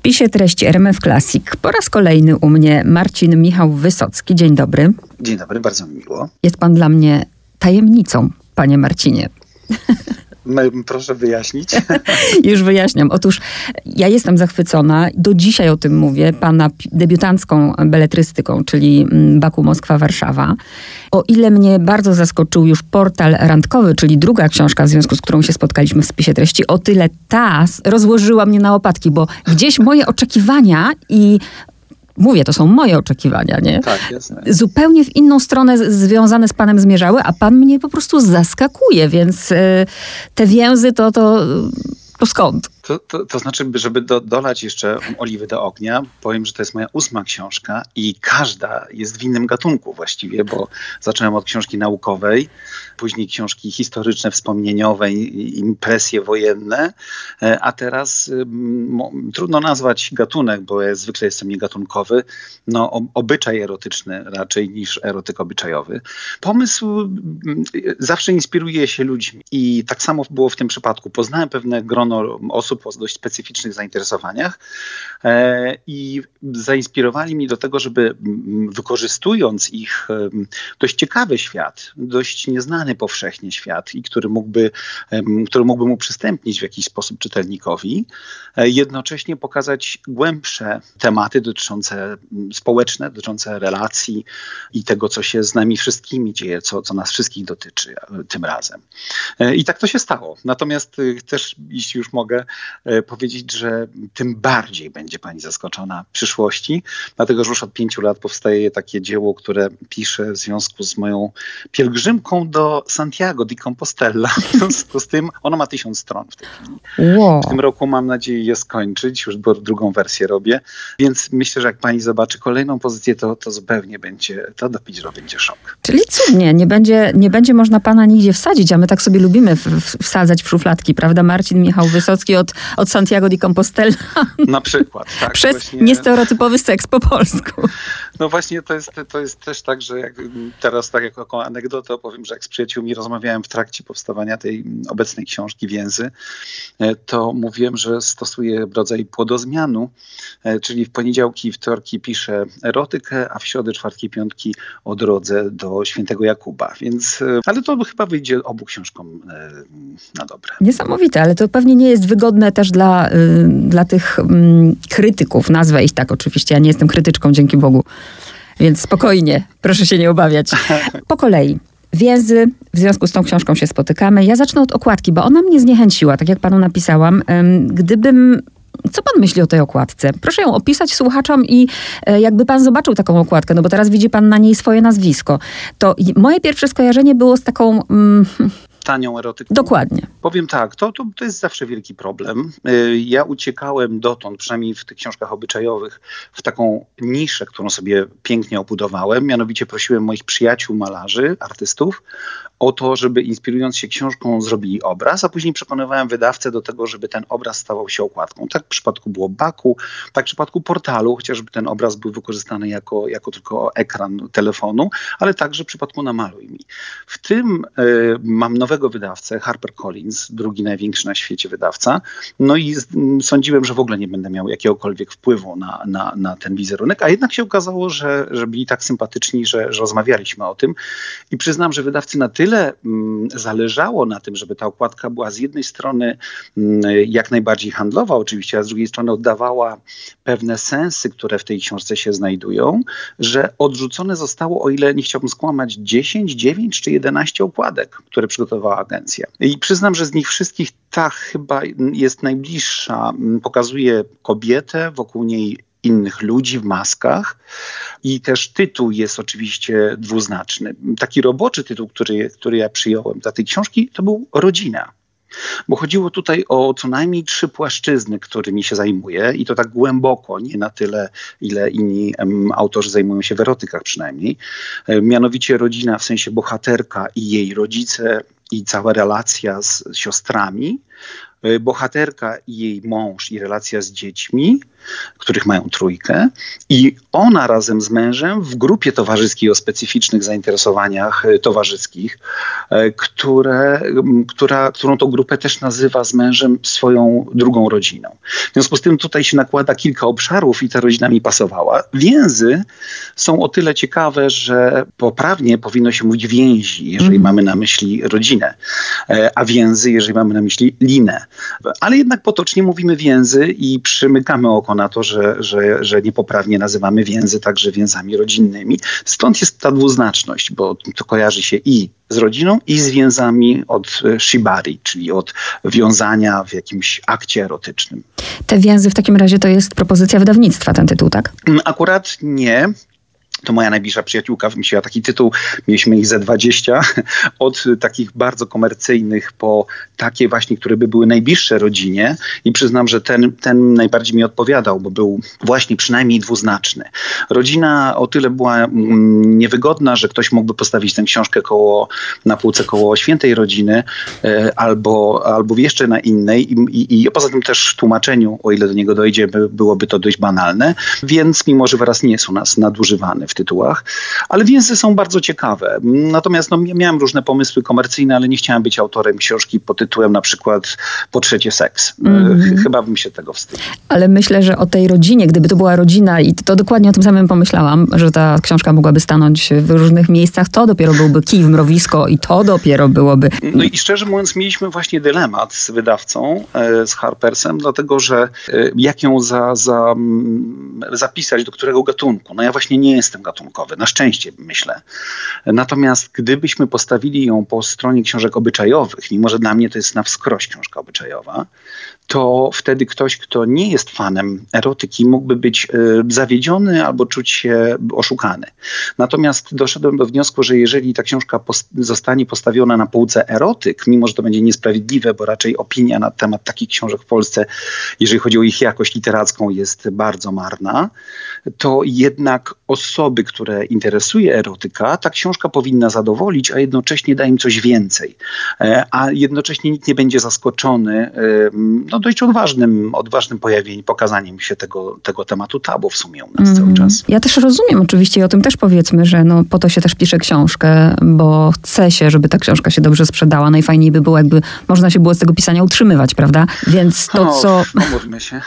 spisie treści RMF Classic po raz kolejny u mnie Marcin Michał Wysocki. Dzień dobry. Dzień dobry, bardzo mi miło. Jest pan dla mnie tajemnicą, panie Marcinie. Proszę wyjaśnić. Już wyjaśniam. Otóż ja jestem zachwycona, do dzisiaj o tym mówię, pana debiutancką beletrystyką, czyli mm, Baku Moskwa Warszawa. O ile mnie bardzo zaskoczył już portal randkowy, czyli druga książka, w związku z którą się spotkaliśmy w spisie treści, o tyle ta rozłożyła mnie na łopatki, bo gdzieś moje oczekiwania i mówię, to są moje oczekiwania, nie? Tak, jasne. Zupełnie w inną stronę związane z panem zmierzały, a pan mnie po prostu zaskakuje, więc y, te więzy to, to, to skąd? To, to, to, znaczy, żeby do, dolać jeszcze oliwy do ognia, powiem, że to jest moja ósma książka i każda jest w innym gatunku właściwie, bo zacząłem od książki naukowej, później książki historyczne, wspomnieniowe, impresje wojenne, e, a teraz trudno nazwać gatunek, bo ja zwykle jestem niegatunkowy, no obyczaj erotyczny raczej niż erotyk obyczajowy. Pomysł zawsze inspiruje się ludźmi i tak samo było w tym przypadku. Poznałem pewne grono osób, osób o dość specyficznych zainteresowaniach e, i zainspirowali mnie do tego, żeby wykorzystując ich dość ciekawy świat, dość nieznany powszechnie świat i który mógłby, który mógłby mu przystępnić w jakiś sposób czytelnikowi, e, jednocześnie pokazać głębsze tematy dotyczące społeczne, dotyczące relacji i tego, co się z nami wszystkimi dzieje, co, co nas wszystkich dotyczy e, tym razem. I tak to się stało. Natomiast też, jeśli już mogę, E, powiedzieć, że tym bardziej będzie pani zaskoczona w przyszłości, dlatego że już od pięciu lat powstaje takie dzieło, które piszę w związku z moją pielgrzymką do Santiago di Compostela. W związku z tym ono ma tysiąc stron w tej chwili. Wow. W tym roku mam nadzieję je skończyć, już drugą wersję robię, więc myślę, że jak pani zobaczy kolejną pozycję, to, to zupełnie będzie, to do Pidżro będzie szok. Czyli cudnie, nie będzie, nie będzie można pana nigdzie wsadzić, a my tak sobie lubimy w, w, wsadzać w szufladki, prawda? Marcin Michał Wysocki od od Santiago de Compostela. Na przykład, tak. Przez właśnie... niestereotypowy seks po polsku. No właśnie to jest, to jest też tak, że jak teraz tak jako anegdotę opowiem, że jak z przyjaciółmi rozmawiałem w trakcie powstawania tej obecnej książki Więzy, e, to mówiłem, że stosuję rodzaj płodozmianu, e, czyli w poniedziałki i wtorki piszę erotykę, a w środę, czwartki piątki o drodze do świętego Jakuba. Więc, e, ale to chyba wyjdzie obu książkom na dobre. Niesamowite, ale to pewnie nie jest wygodne też dla, y, dla tych mm, krytyków, nazwę ich tak oczywiście, ja nie jestem krytyczką, dzięki Bogu. Więc spokojnie, proszę się nie obawiać. Po kolei. Więzy, w związku z tą książką się spotykamy. Ja zacznę od okładki, bo ona mnie zniechęciła, tak jak panu napisałam. Gdybym co pan myśli o tej okładce? Proszę ją opisać słuchaczom i e, jakby pan zobaczył taką okładkę, no bo teraz widzi pan na niej swoje nazwisko. To moje pierwsze skojarzenie było z taką mm, tanią erotyką. Dokładnie. Powiem tak, to, to, to jest zawsze wielki problem. Y, ja uciekałem dotąd, przynajmniej w tych książkach obyczajowych, w taką niszę, którą sobie pięknie obudowałem. Mianowicie prosiłem moich przyjaciół malarzy, artystów o to, żeby inspirując się książką zrobili obraz, a później przekonywałem wydawcę do tego, żeby ten obraz stawał się okładką. Tak w przypadku było Baku, tak w przypadku portalu, chociażby ten obraz był wykorzystany jako, jako tylko ekran telefonu, ale także w przypadku Namaluj Mi. W tym y, mam nowego wydawcę, HarperCollins, drugi największy na świecie wydawca, no i z, sądziłem, że w ogóle nie będę miał jakiegokolwiek wpływu na, na, na ten wizerunek, a jednak się okazało, że, że byli tak sympatyczni, że, że rozmawialiśmy o tym i przyznam, że wydawcy na tyle tyle mm, zależało na tym, żeby ta okładka była z jednej strony mm, jak najbardziej handlowa oczywiście, a z drugiej strony oddawała pewne sensy, które w tej książce się znajdują, że odrzucone zostało, o ile nie chciałbym skłamać, 10, 9 czy 11 okładek, które przygotowała agencja. I przyznam, że z nich wszystkich ta chyba jest najbliższa. Pokazuje kobietę, wokół niej innych ludzi w maskach. I też tytuł jest oczywiście dwuznaczny. Taki roboczy tytuł, który, który ja przyjąłem dla tej książki, to był Rodzina. Bo chodziło tutaj o co najmniej trzy płaszczyzny, którymi się zajmuję i to tak głęboko, nie na tyle, ile inni autorzy zajmują się w erotykach przynajmniej. E, mianowicie rodzina w sensie bohaterka i jej rodzice i cała relacja z siostrami e, bohaterka i jej mąż i relacja z dziećmi, których mają trójkę, i ona razem z mężem w grupie towarzyskiej o specyficznych zainteresowaniach e, towarzyskich, e, które, która, którą tą grupę też nazywa z mężem swoją drugą rodziną. W związku z tym tutaj się nakłada kilka obszarów i ta rodzina mi pasowała. Więzy są o tyle ciekawe, że poprawnie powinno się mówić więzi, jeżeli mm. mamy na myśli rodzinę, a więzy, jeżeli mamy na myśli linę. Ale jednak potocznie mówimy więzy i przymykamy oko na to, że, że, że niepoprawnie nazywamy więzy także więzami rodzinnymi. Stąd jest ta dwuznaczność, bo to kojarzy się i z rodziną, i z więzami od shibari, czyli od wiązania w jakimś akcie erotycznym. Te więzy w takim razie to jest propozycja wydawnictwa, ten tytuł, tak? Akurat nie to moja najbliższa przyjaciółka wymyśliła taki tytuł, mieliśmy ich ze 20, od takich bardzo komercyjnych po takie właśnie, które by były najbliższe rodzinie. I przyznam, że ten, ten najbardziej mi odpowiadał, bo był właśnie przynajmniej dwuznaczny. Rodzina o tyle była mm, niewygodna, że ktoś mógłby postawić tę książkę koło, na półce koło świętej rodziny e, albo, albo jeszcze na innej. I, i, i poza tym też w tłumaczeniu, o ile do niego dojdzie, byłoby to dość banalne, więc mimo, że wyraz nie jest u nas nadużywany w tytułach, ale więzy są bardzo ciekawe. Natomiast no, miałem różne pomysły komercyjne, ale nie chciałem być autorem książki pod tytułem na przykład Po trzecie seks. Mm. Chyba bym się tego wstydził. Ale myślę, że o tej rodzinie, gdyby to była rodzina i to dokładnie o tym samym pomyślałam, że ta książka mogłaby stanąć w różnych miejscach, to dopiero byłby kij w mrowisko i to dopiero byłoby... No i szczerze mówiąc mieliśmy właśnie dylemat z wydawcą, e, z Harpersem, dlatego że e, jak ją za, za, zapisać, do którego gatunku? No ja właśnie nie jestem gatunkowy. Na szczęście, myślę. Natomiast gdybyśmy postawili ją po stronie książek obyczajowych, mimo że dla mnie to jest na wskroś książka obyczajowa, to wtedy ktoś, kto nie jest fanem erotyki, mógłby być y, zawiedziony albo czuć się oszukany. Natomiast doszedłem do wniosku, że jeżeli ta książka post zostanie postawiona na półce erotyk, mimo że to będzie niesprawiedliwe, bo raczej opinia na temat takich książek w Polsce, jeżeli chodzi o ich jakość literacką, jest bardzo marna, to jednak osoby, które interesuje erotyka, ta książka powinna zadowolić, a jednocześnie da im coś więcej. E, a jednocześnie nikt nie będzie zaskoczony no, dość odważnym, odważnym pojawieniem, pokazaniem się tego, tego tematu tabu w sumie u nas mm. cały czas. Ja też rozumiem oczywiście i o tym też powiedzmy, że no, po to się też pisze książkę, bo chce się, żeby ta książka się dobrze sprzedała. Najfajniej by było, jakby można się było z tego pisania utrzymywać, prawda? Więc to, no, co... Się.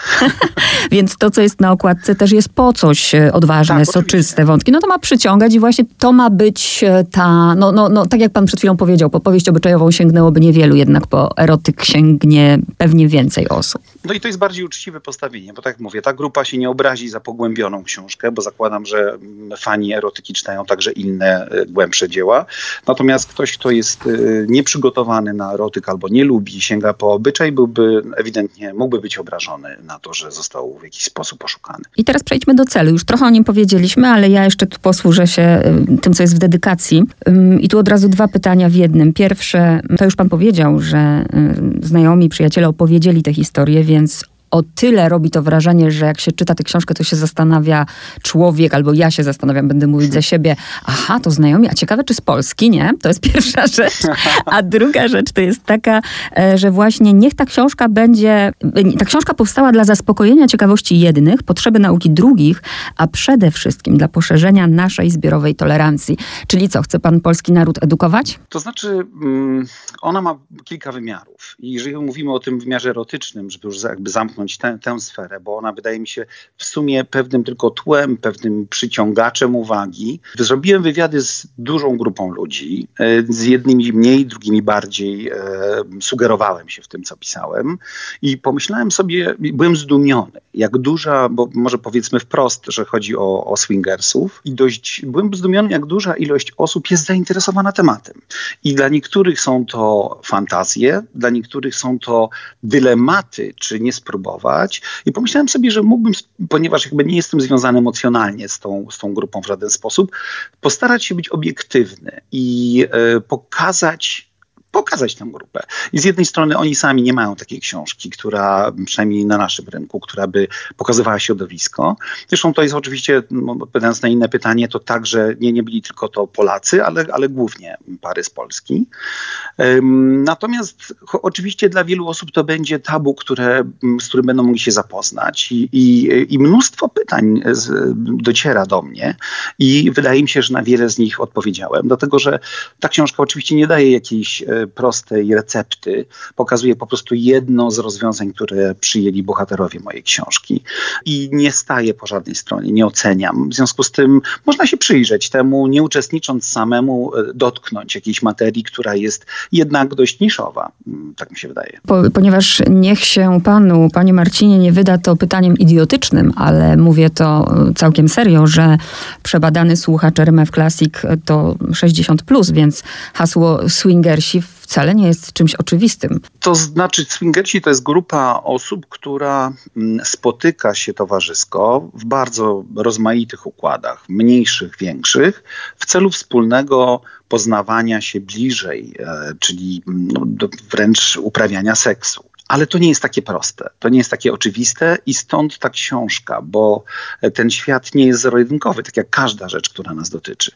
Więc to, co jest na okładce też jest po coś e, odważne, tak, soczyste oczywiście. wątki. No to ma przyciągać i właśnie to ma być e, ta, no, no, no tak jak pan przed chwilą powiedział, po powieść obyczajową sięgnęłoby niewielu, jednak po erotyk sięgnie pewnie więcej osób. No i to jest bardziej uczciwe postawienie, bo tak jak mówię, ta grupa się nie obrazi za pogłębioną książkę, bo zakładam, że fani erotyki czytają także inne, e, głębsze dzieła. Natomiast ktoś, kto jest e, nieprzygotowany na erotyk albo nie lubi, sięga po obyczaj, byłby ewidentnie, mógłby być obrażony na to, że został w jakiś sposób oszukany. I teraz przejdźmy do celu. Już trochę o nim powiedzieliśmy, ale ja jeszcze tu posłużę się e, tym, co jest w dedykacji. I tu od razu dwa pytania w jednym. Pierwsze, to już pan powiedział, że znajomi, przyjaciele opowiedzieli tę historię, więc o tyle robi to wrażenie, że jak się czyta tę książkę, to się zastanawia człowiek, albo ja się zastanawiam, będę mówić za siebie, aha, to znajomi, a ciekawe, czy z Polski, nie? To jest pierwsza rzecz. A druga rzecz to jest taka, e, że właśnie niech ta książka będzie, ta książka powstała dla zaspokojenia ciekawości jednych, potrzeby nauki drugich, a przede wszystkim dla poszerzenia naszej zbiorowej tolerancji. Czyli co, chce pan polski naród edukować? To znaczy, mm, ona ma kilka wymiarów. I jeżeli mówimy o tym wymiarze erotycznym, żeby już jakby zamknąć tę, tę sferę, bo ona wydaje mi się w sumie pewnym tylko tłem, pewnym przyciągaczem uwagi. Zrobiłem wywiady z dużą grupą ludzi, e, z jednymi mniej, drugimi bardziej. E, sugerowałem się w tym, co pisałem i pomyślałem sobie, byłem zdumiony, jak duża, bo może powiedzmy wprost, że chodzi o, o swingersów i dość, byłem zdumiony, jak duża ilość osób jest zainteresowana tematem. I dla niektórych są to fantazje, dla niektórych są to dylematy, czy nie spróbować i pomyślałem sobie, że mógłbym, ponieważ jakby nie jestem związany emocjonalnie z tą, z tą grupą w żaden sposób, postarać się być obiektywny i y, pokazać pokazać tę grupę. I z jednej strony oni sami nie mają takiej książki, która przynajmniej na naszym rynku, która by pokazywała środowisko. Zresztą to jest oczywiście, no, odpowiadając na inne pytanie, to tak, że nie, nie byli tylko to Polacy, ale, ale głównie pary z Polski. Natomiast oczywiście dla wielu osób to będzie tabu, które, z którym będą mogli się zapoznać i, i, i mnóstwo pytań z, dociera do mnie i wydaje mi się, że na wiele z nich odpowiedziałem, dlatego że ta książka oczywiście nie daje jakiejś e, prostej recepty, pokazuje po prostu jedno z rozwiązań, które przyjęli bohaterowie mojej książki i nie staje po żadnej stronie, nie oceniam. W związku z tym można się przyjrzeć temu, nie uczestnicząc samemu, e, dotknąć jakiejś materii, która jest jednak dość niszowa, mm, tak mi się wydaje. Po, ponieważ niech się panu, panie Marcinie, nie wyda to pytaniem idiotycznym, ale mówię to e, całkiem serio, że przebadany słuchacz RMF Classic to 60+, plus, więc hasło swingersi wcale nie jest czymś oczywistym. To znaczy, swingersi to jest grupa osób, która mm, spotyka się towarzysko w bardzo rozmaitych układach, mniejszych, większych, w celu wspólnego poznawania się bliżej, e, czyli no, wręcz uprawiania seksu. Ale to nie jest takie proste, to nie jest takie oczywiste i stąd ta książka, bo ten świat nie jest zero-jedynkowy, tak jak każda rzecz, która nas dotyczy.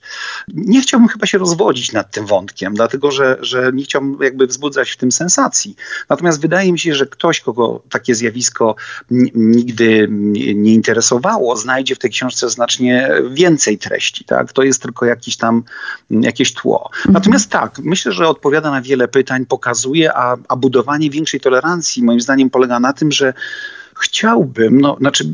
Nie chciałbym chyba się rozwodzić nad tym wątkiem, dlatego że, że nie chciałbym jakby wzbudzać w tym sensacji. Natomiast wydaje mi się, że ktoś, kogo takie zjawisko nigdy nie interesowało, znajdzie w tej książce znacznie więcej treści. Tak? To jest tylko jakiś tam, jakieś tło. Mhm. Natomiast tak, myślę, że odpowiada na wiele pytań, pokazuje, a, a budowanie większej tolerancji moim zdaniem polega na tym, że chciałbym, no, znaczy,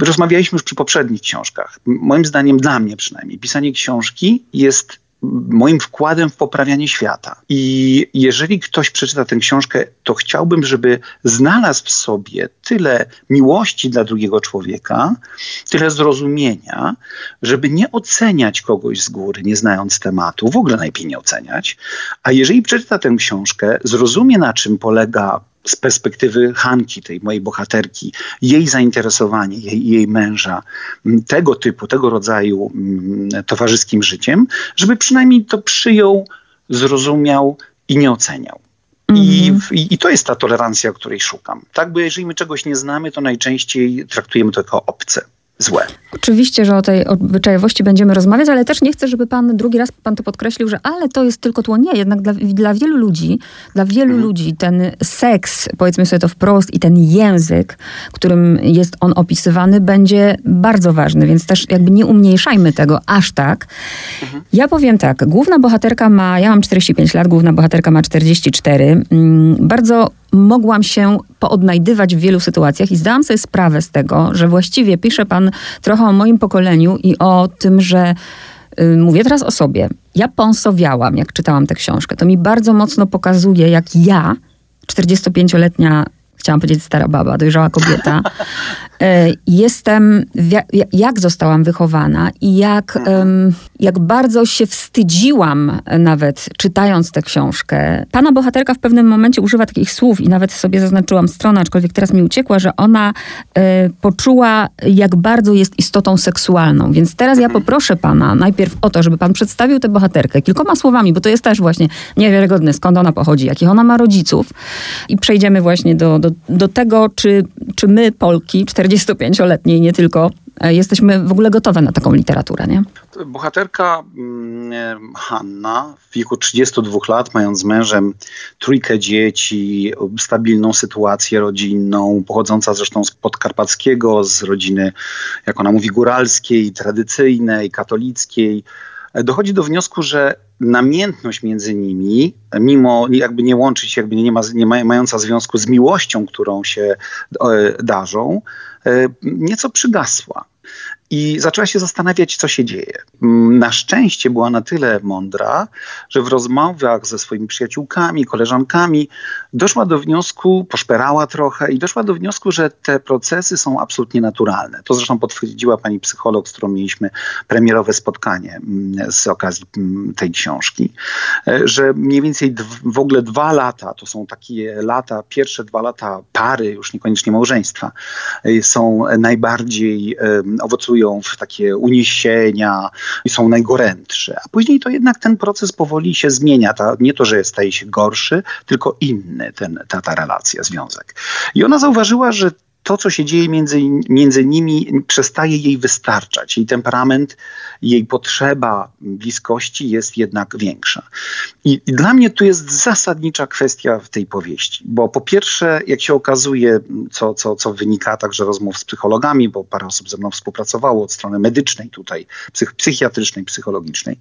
rozmawialiśmy już przy poprzednich książkach. Moim zdaniem, dla mnie przynajmniej, pisanie książki jest moim wkładem w poprawianie świata. I jeżeli ktoś przeczyta tę książkę, to chciałbym, żeby znalazł w sobie tyle miłości dla drugiego człowieka, tyle zrozumienia, żeby nie oceniać kogoś z góry, nie znając tematu, w ogóle najlepiej nie oceniać. A jeżeli przeczyta tę książkę, zrozumie na czym polega z perspektywy Hanki, tej mojej bohaterki, jej zainteresowanie, jej, jej męża, tego typu, tego rodzaju towarzyskim życiem, żeby przynajmniej to przyjął, zrozumiał i nie oceniał. I, mhm. I, to jest ta tolerancja, której szukam. Tak, bo jeżeli my czegoś nie znamy, to najczęściej traktujemy to jako obce złe. Oczywiście, że o tej obyczajowości będziemy rozmawiać, ale też nie chcę, żeby pan drugi raz pan to podkreślił, że ale to jest tylko tło. Nie, jednak dla, dla wielu ludzi, dla wielu mhm. ludzi ten seks, powiedzmy sobie to wprost, i ten język, którym jest on opisywany, będzie bardzo ważny, więc też jakby nie umniejszajmy tego aż tak. Mhm. Ja powiem tak, główna bohaterka ma, ja mam 45 lat, główna bohaterka ma 44. Mm, bardzo mogłam się poodnajdywać w wielu sytuacjach i zdałam sobie sprawę z tego, że właściwie pisze pan trochę o moim pokoleniu i o tym, że yy, mówię teraz o sobie. Ja pąsowiałam, jak czytałam tę książkę. To mi bardzo mocno pokazuje, jak ja, 45-letnia chciałam powiedzieć stara baba, dojrzała kobieta. E, jestem, jak zostałam wychowana i jak, jak bardzo się wstydziłam nawet czytając tę książkę. Pana bohaterka w pewnym momencie używa takich słów i nawet sobie zaznaczyłam stronę, aczkolwiek teraz mi uciekła, że ona e, poczuła, jak bardzo jest istotą seksualną. Więc teraz ja mhm. poproszę pana najpierw o to, żeby pan przedstawił tę bohaterkę kilkoma słowami, bo to jest też właśnie niewiarygodne, skąd ona pochodzi, jakich ona ma rodziców. I przejdziemy właśnie do, do, do tego, czy, czy my, Polki, 4 45-letniej, nie tylko, e, jesteśmy w ogóle gotowe na taką literaturę, nie? Bohaterka mm, e, Hanna w wieku 32 lat, mając z mężem trójkę dzieci, stabilną sytuację rodzinną, pochodząca zresztą z podkarpackiego, z rodziny, jak ona mówi, góralskiej, tradycyjnej, katolickiej, e, dochodzi do wniosku, że namiętność między nimi, mimo jakby nie łączyć, jakby nie, ma, nie ma, mająca związku z miłością, którą się e, darzą, e, nieco przygasła i zaczęła się zastanawiać, co się dzieje. Mm, na szczęście była na tyle mądra, że w rozmowach ze swoimi przyjaciółkami, koleżankami doszła do wniosku, poszperała trochę i doszła do wniosku, że te procesy są absolutnie naturalne. To zresztą potwierdziła pani psycholog, z którą mieliśmy premierowe spotkanie mm, z okazji mm, tej książki, e, że mniej więcej w ogóle dwa lata, to są takie lata, pierwsze dwa lata pary, już niekoniecznie małżeństwa, e, są najbardziej owocujące wpadają w takie uniesienia i są najgorętsze. A później to jednak ten proces powoli się zmienia. Ta, nie to, że staje się gorszy, tylko inny ten, ta, ta relacja, związek. I ona zauważyła, że to, co się dzieje między, między nimi, przestaje jej wystarczać. Jej temperament, jej potrzeba bliskości jest jednak większa. I, I, dla mnie tu jest zasadnicza kwestia w tej powieści, bo po pierwsze, jak się okazuje, co, co, co wynika także rozmów z psychologami, bo parę osób ze mną współpracowało od strony medycznej tutaj, psych, psychiatrycznej, psychologicznej,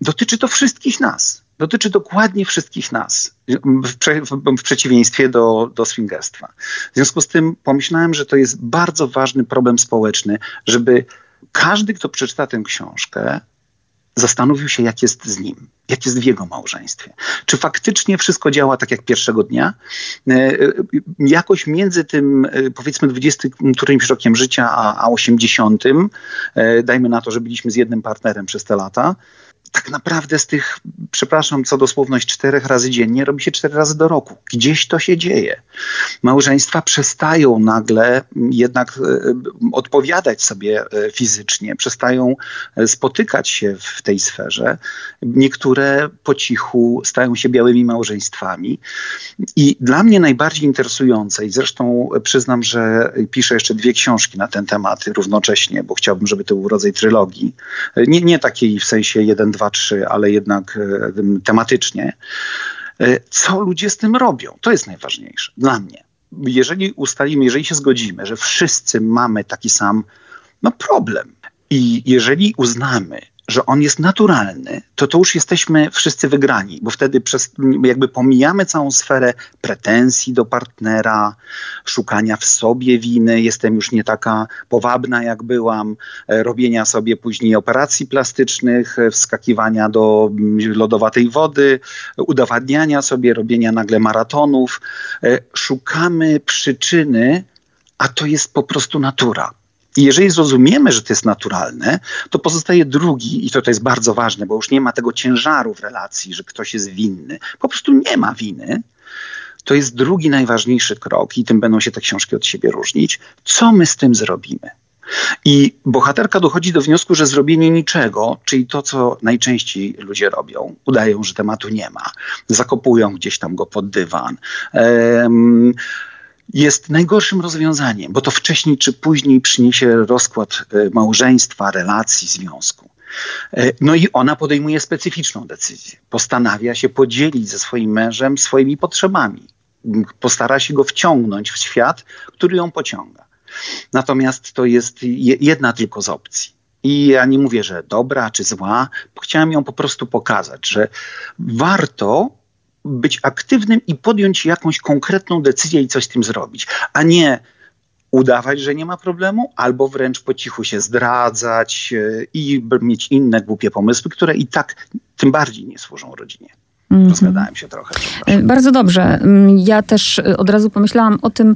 dotyczy to wszystkich nas dotyczy dokładnie wszystkich nas, w, prze, w, przeciwieństwie do, do swingerstwa. W związku z tym pomyślałem, że to jest bardzo ważny problem społeczny, żeby każdy, kto przeczyta tę książkę, zastanowił się, jak jest z nim, jak jest w jego małżeństwie. Czy faktycznie wszystko działa tak jak pierwszego dnia? E, e, jakoś między tym, e, powiedzmy, 20 którymś rokiem życia, a, a 80, dajmy na to, że byliśmy z jednym partnerem przez te lata, tak naprawdę z tych, przepraszam, co dosłowność czterech razy dziennie robi się cztery razy do roku. Gdzieś to się dzieje. Małżeństwa przestają nagle jednak e, odpowiadać sobie e, fizycznie, przestają e, spotykać się w tej sferze. Niektóre po cichu stają się białymi małżeństwami. I dla mnie najbardziej interesujące, i zresztą przyznam, że piszę jeszcze dwie książki na ten temat równocześnie, bo chciałbym, żeby to był rodzaj trylogii. Nie, nie takiej w sensie jeden, dwa, trzy, ale jednak e, tematycznie. E, co ludzie z tym robią? To jest najważniejsze dla mnie. Jeżeli ustalimy, jeżeli się zgodzimy, że wszyscy mamy taki sam no, problem, i jeżeli uznamy, że on jest naturalny, to to już jesteśmy wszyscy wygrani, bo wtedy przez, jakby pomijamy całą sferę pretensji do partnera, szukania w sobie winy, jestem już nie taka powabna jak byłam, e, robienia sobie później operacji plastycznych, e, wskakiwania do mm, lodowatej wody, udowadniania sobie, robienia nagle maratonów. E, szukamy przyczyny, a to jest po prostu natura. I jeżeli zrozumiemy, że to jest naturalne, to pozostaje drugi, i to, to jest bardzo ważne, bo już nie ma tego ciężaru w relacji, że ktoś jest winny. Po prostu nie ma winy. To jest drugi najważniejszy krok, i tym będą się te książki od siebie różnić. Co my z tym zrobimy? I bohaterka dochodzi do wniosku, że zrobienie niczego, czyli to, co najczęściej ludzie robią, udają, że tematu nie ma, zakopują gdzieś tam go pod dywan. Um, jest najgorszym rozwiązaniem, bo to wcześniej czy później przyniesie rozkład e, małżeństwa, relacji, związku. E, no i ona podejmuje specyficzną decyzję. Postanawia się podzielić ze swoim mężem swoimi potrzebami. Postara się go wciągnąć w świat, który ją pociąga. Natomiast to jest jedna tylko z opcji. I ja nie mówię, że dobra czy zła, chciałem ją po prostu pokazać, że warto być aktywnym i podjąć jakąś konkretną decyzję i coś z tym zrobić, a nie udawać, że nie ma problemu, albo wręcz po cichu się zdradzać e, i mieć inne głupie pomysły, które i tak tym bardziej nie służą rodzinie. Mm Rozgadałem się trochę. E, bardzo dobrze. Mm, ja też e, od razu pomyślałam o tym,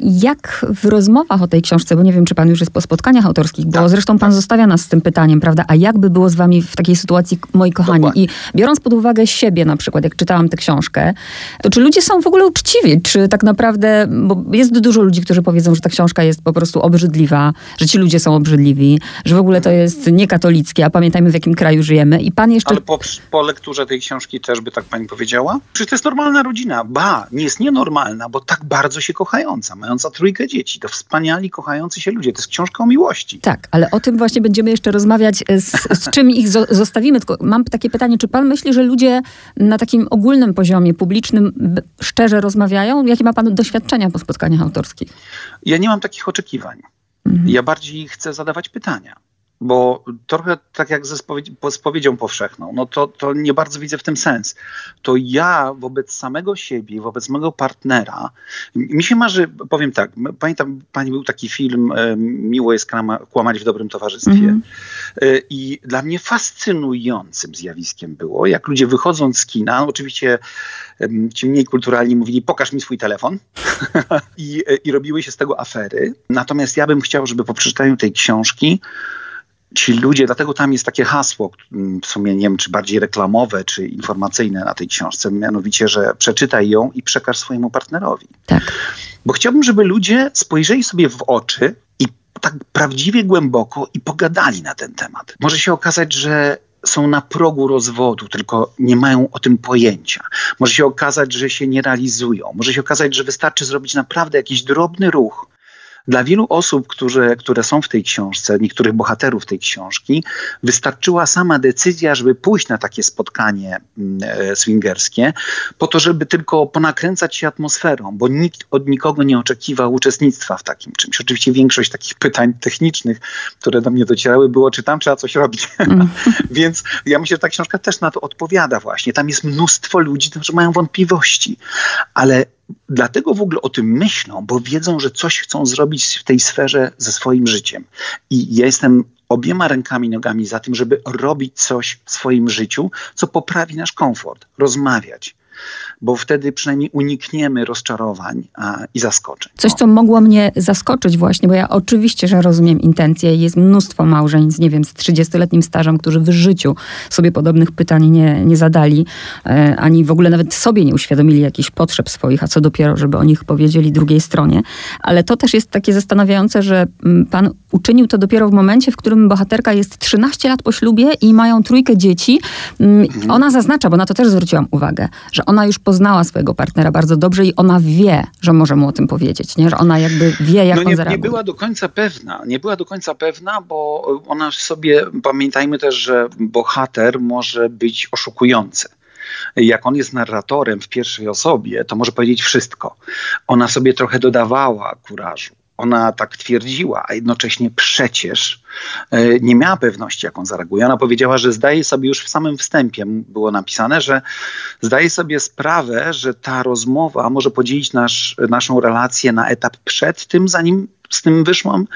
jak w rozmowach o tej książce, bo nie wiem, czy pan już jest po spotkaniach autorskich, bo tak, zresztą pan tak. zostawia nas z tym pytaniem, prawda? A jak by było z wami w takiej sytuacji, moi kochani? Dokładnie. I biorąc pod uwagę siebie na przykład, jak czytałam tę książkę, to czy ludzie są w ogóle uczciwi? Czy tak naprawdę, bo jest dużo ludzi, którzy powiedzą, że ta książka jest po prostu obrzydliwa, że ci ludzie są obrzydliwi, że w ogóle to jest niekatolickie, a pamiętajmy w jakim kraju żyjemy. I pan jeszcze... Ale po, po lekturze tej książki też by tak pani powiedziała? Przecież to jest normalna rodzina. Ba, nie jest nienormalna, bo tak bardzo się kochająca, mająca trójkę dzieci. To wspaniali, kochający się ludzie. To jest książka o miłości. Tak, ale o tym właśnie będziemy jeszcze rozmawiać, e, z, z czym ich zostawimy. Tylko mam takie pytanie, czy pan myśli, że ludzie na takim ogólnym poziomie, publicznym, szczerze rozmawiają? Jakie ma pan doświadczenia po spotkaniach autorskich? Ja nie mam takich oczekiwań. Mhm. Ja bardziej chcę zadawać pytania bo trochę tak jak ze spowiedzią powszechną, no to, to nie bardzo widzę w tym sens. To ja wobec samego siebie, wobec mojego partnera, mi się marzy, powiem tak, pamiętam, pani był taki film Miło jest kłamać w dobrym towarzystwie mm -hmm. i dla mnie fascynującym zjawiskiem było, jak ludzie wychodząc z kina, no oczywiście ci mniej kulturalni mówili, pokaż mi swój telefon I, i robiły się z tego afery. Natomiast ja bym chciał, żeby po przeczytaniu tej książki ci ludzie, dlatego tam jest takie hasło, mm, w sumie nie wiem, czy bardziej reklamowe, czy informacyjne na tej książce, mianowicie, że przeczytaj ją i przekaż swojemu partnerowi. Tak. Bo chciałbym, żeby ludzie spojrzeli sobie w oczy i tak prawdziwie głęboko i pogadali na ten temat. Może się okazać, że są na progu rozwodu, tylko nie mają o tym pojęcia. Może się okazać, że się nie realizują. Może się okazać, że wystarczy zrobić naprawdę jakiś drobny ruch, dla wielu osób, które, które są w tej książce, niektórych bohaterów tej książki, wystarczyła sama decyzja, żeby pójść na takie spotkanie mm, e, swingerskie, po to, żeby tylko ponakręcać się atmosferą, bo nikt od nikogo nie oczekiwał uczestnictwa w takim czymś. Oczywiście większość takich pytań technicznych, które do mnie docierały, było, czy tam trzeba coś robić. Mm. Więc ja myślę, że ta książka też na to odpowiada właśnie. Tam jest mnóstwo ludzi, którzy mają wątpliwości, ale dlatego w ogóle o tym myślą, bo wiedzą, że coś chcą zrobić w tej sferze ze swoim życiem. I ja jestem obiema rękami, nogami za tym, żeby robić coś w swoim życiu, co poprawi nasz komfort, rozmawiać bo wtedy przynajmniej unikniemy rozczarowań a, i zaskoczeń. Coś, co mogło mnie zaskoczyć właśnie, bo ja oczywiście, że rozumiem intencje. Jest mnóstwo małżeństw, nie wiem, z 30-letnim stażem, którzy w życiu sobie podobnych pytań nie, nie zadali, e, ani w ogóle nawet sobie nie uświadomili jakichś potrzeb swoich, a co dopiero, żeby o nich powiedzieli drugiej stronie. Ale to też jest takie zastanawiające, że mm, pan uczynił to dopiero w momencie, w którym bohaterka jest 13 lat po ślubie i mają trójkę dzieci. Mm, mhm. Ona zaznacza, bo na to też zwróciłam uwagę, że ona już poznała swojego partnera bardzo dobrze i ona wie, że może mu o tym powiedzieć, nie? że ona jakby wie, jak no nie, on zareaguje. Nie była do końca pewna, nie była do końca pewna, bo ona sobie, pamiętajmy też, że bohater może być oszukujący jak on jest narratorem w pierwszej osobie, to może powiedzieć wszystko. Ona sobie trochę dodawała kurażu ona tak twierdziła, a jednocześnie przecież e, nie miała pewności, jak on zareaguje. Ona powiedziała, że zdaje sobie już w samym wstępie, było napisane, że zdaje sobie sprawę, że ta rozmowa może podzielić nasz, naszą relację na etap przed tym, zanim z tym wyszłam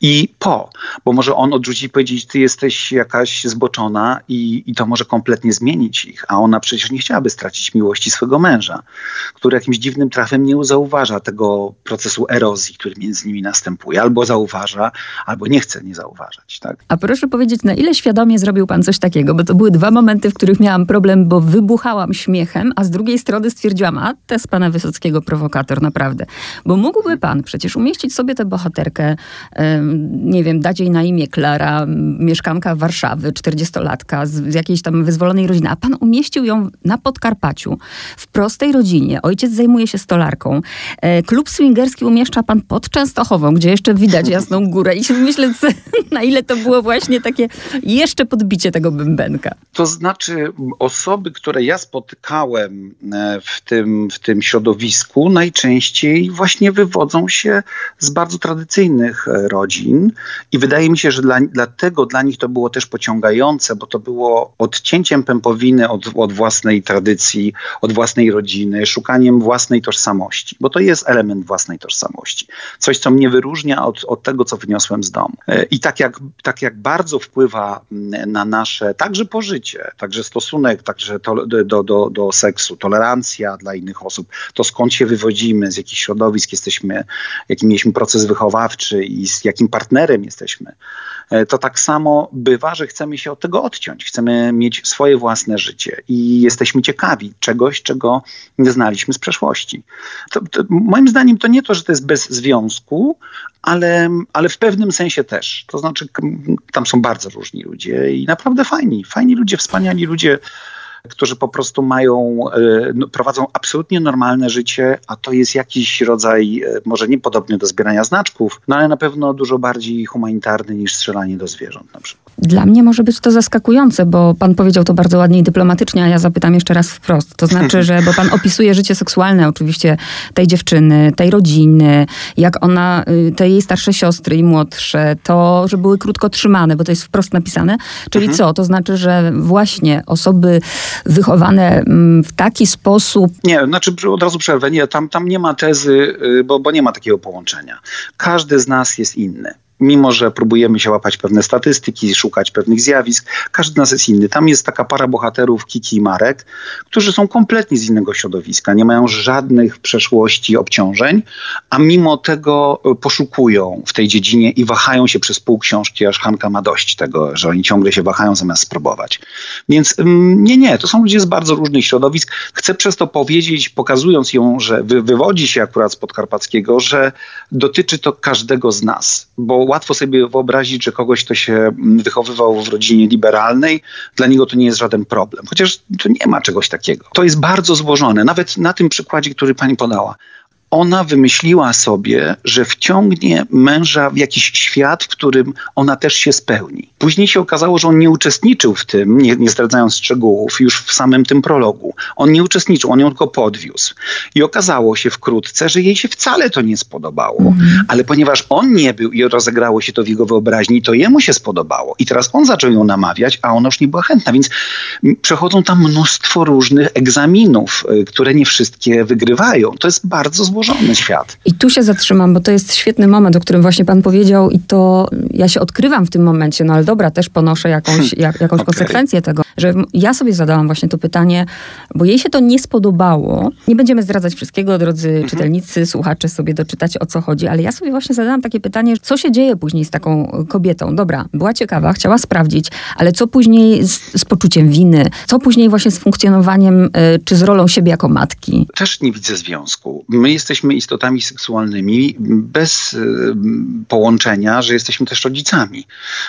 i po, bo może on odrzucić i powiedzieć, ty jesteś jakaś zboczona i, i to może kompletnie zmienić ich, a ona przecież nie chciałaby stracić miłości swojego męża, który jakimś dziwnym trafem nie zauważa tego procesu erozji, który między nimi następuje, albo zauważa, albo nie chce nie zauważać. Tak? A proszę powiedzieć, na ile świadomie zrobił pan coś takiego, bo to były dwa momenty, w których miałam problem, bo wybuchałam śmiechem, a z drugiej strony stwierdziłam, a to jest pana Wysockiego prowokator, naprawdę. Bo mógłby pan przecież umieścić sobie te bohatery bohaterkę, nie wiem, dać jej na imię Klara, mieszkanka Warszawy, 40-latka z jakiejś tam wyzwolonej rodziny, a pan umieścił ją na Podkarpaciu, w prostej rodzinie. Ojciec zajmuje się stolarką. E, klub swingerski umieszcza pan pod Częstochową, gdzie jeszcze widać Jasną Górę. I myślę, na ile to było właśnie takie jeszcze podbicie tego bębenka. To znaczy osoby, które ja spotykałem e, w tym, w tym środowisku, najczęściej właśnie wywodzą się z bardzo tradycyjnych e, rodzin i wydaje mi się, że dla, dlatego dla nich to było też pociągające, bo to było odcięciem pępowiny od, od własnej tradycji, od własnej rodziny, szukaniem własnej tożsamości, bo to jest element własnej tożsamości. Coś, co mnie wyróżnia od, od tego, co wyniosłem z domu. E, I tak jak, tak jak bardzo wpływa na nasze także pożycie, także stosunek, także to, do, do, do seksu, tolerancja dla innych osób, to skąd się wywodzimy, z jakich środowisk jesteśmy, jaki mieliśmy proces wychowania, wychowawczy i z jakim partnerem jesteśmy, e, to tak samo bywa, że chcemy się od tego odciąć. Chcemy mieć swoje własne życie i jesteśmy ciekawi czegoś, czego nie znaliśmy z przeszłości. To, to, moim zdaniem to nie to, że to jest bez związku, ale, ale w pewnym sensie też. To znaczy, tam są bardzo różni ludzie i naprawdę fajni, fajni ludzie, wspaniali ludzie którzy po prostu mają, e, no, prowadzą absolutnie normalne życie, a to jest jakiś rodzaj, e, może nie podobny do zbierania znaczków, no ale na pewno dużo bardziej humanitarny niż strzelanie do zwierząt na przykład. Dla mnie może być to zaskakujące, bo pan powiedział to bardzo ładnie i dyplomatycznie, a ja zapytam jeszcze raz wprost. To znaczy, że, bo pan opisuje życie seksualne oczywiście tej dziewczyny, tej rodziny, jak ona, y, te jej starsze siostry i młodsze, to, że były krótko trzymane, bo to jest wprost napisane. Czyli mhm. co? To znaczy, że właśnie osoby wychowane mm, w taki sposób... Nie, znaczy od razu przerwę. Nie, tam, tam nie ma tezy, y, bo, bo nie ma takiego połączenia. Każdy z nas jest inny mimo że próbujemy się łapać pewne statystyki, szukać pewnych zjawisk, każdy z nas jest inny. Tam jest taka para bohaterów, Kiki i Marek, którzy są kompletnie z innego środowiska, nie mają żadnych przeszłości, obciążeń, a mimo tego e, poszukują w tej dziedzinie i wahają się przez pół książki, aż Hanka ma dość tego, że oni ciągle się wahają zamiast spróbować. Więc mm, nie, nie, to są ludzie z bardzo różnych środowisk. Chcę przez to powiedzieć, pokazując ją, że wywodzi się akurat z podkarpackiego, że dotyczy to każdego z nas, bo łatwo sobie wyobrazić, że kogoś, kto się mm, wychowywał w rodzinie liberalnej, dla niego to nie jest żaden problem. Chociaż tu nie ma czegoś takiego. To jest bardzo złożone. Nawet na tym przykładzie, który pani podała ona wymyśliła sobie, że wciągnie męża w jakiś świat, w którym ona też się spełni. Później się okazało, że on nie uczestniczył w tym, nie, nie zdradzając szczegółów, już w samym tym prologu. On nie uczestniczył, on ją tylko podwiózł. I okazało się wkrótce, że jej się wcale to nie spodobało. Mhm. Ale ponieważ on nie był i rozegrało się to w jego wyobraźni, to jemu się spodobało. I teraz on zaczął ją namawiać, a ona już nie była chętna. Więc przechodzą tam mnóstwo różnych egzaminów, y, które nie wszystkie wygrywają. To jest bardzo złożone świat. I tu się zatrzymam, bo to jest świetny moment, o którym właśnie pan powiedział i to ja się odkrywam w tym momencie, no ale dobra, też ponoszę jakąś, jak, jakąś okay. konsekwencję tego, że ja sobie zadałam właśnie to pytanie, bo jej się to nie spodobało. Nie będziemy zdradzać wszystkiego, drodzy mhm. czytelnicy, słuchacze sobie doczytać o co chodzi, ale ja sobie właśnie zadałam takie pytanie, co się dzieje później z taką kobietą? Dobra, była ciekawa, chciała sprawdzić, ale co później z, z poczuciem winy? Co później właśnie z funkcjonowaniem, y, czy z rolą siebie jako matki? Też nie widzę związku. My jesteśmy jesteśmy istotami seksualnymi bez y, połączenia, że jesteśmy też rodzicami.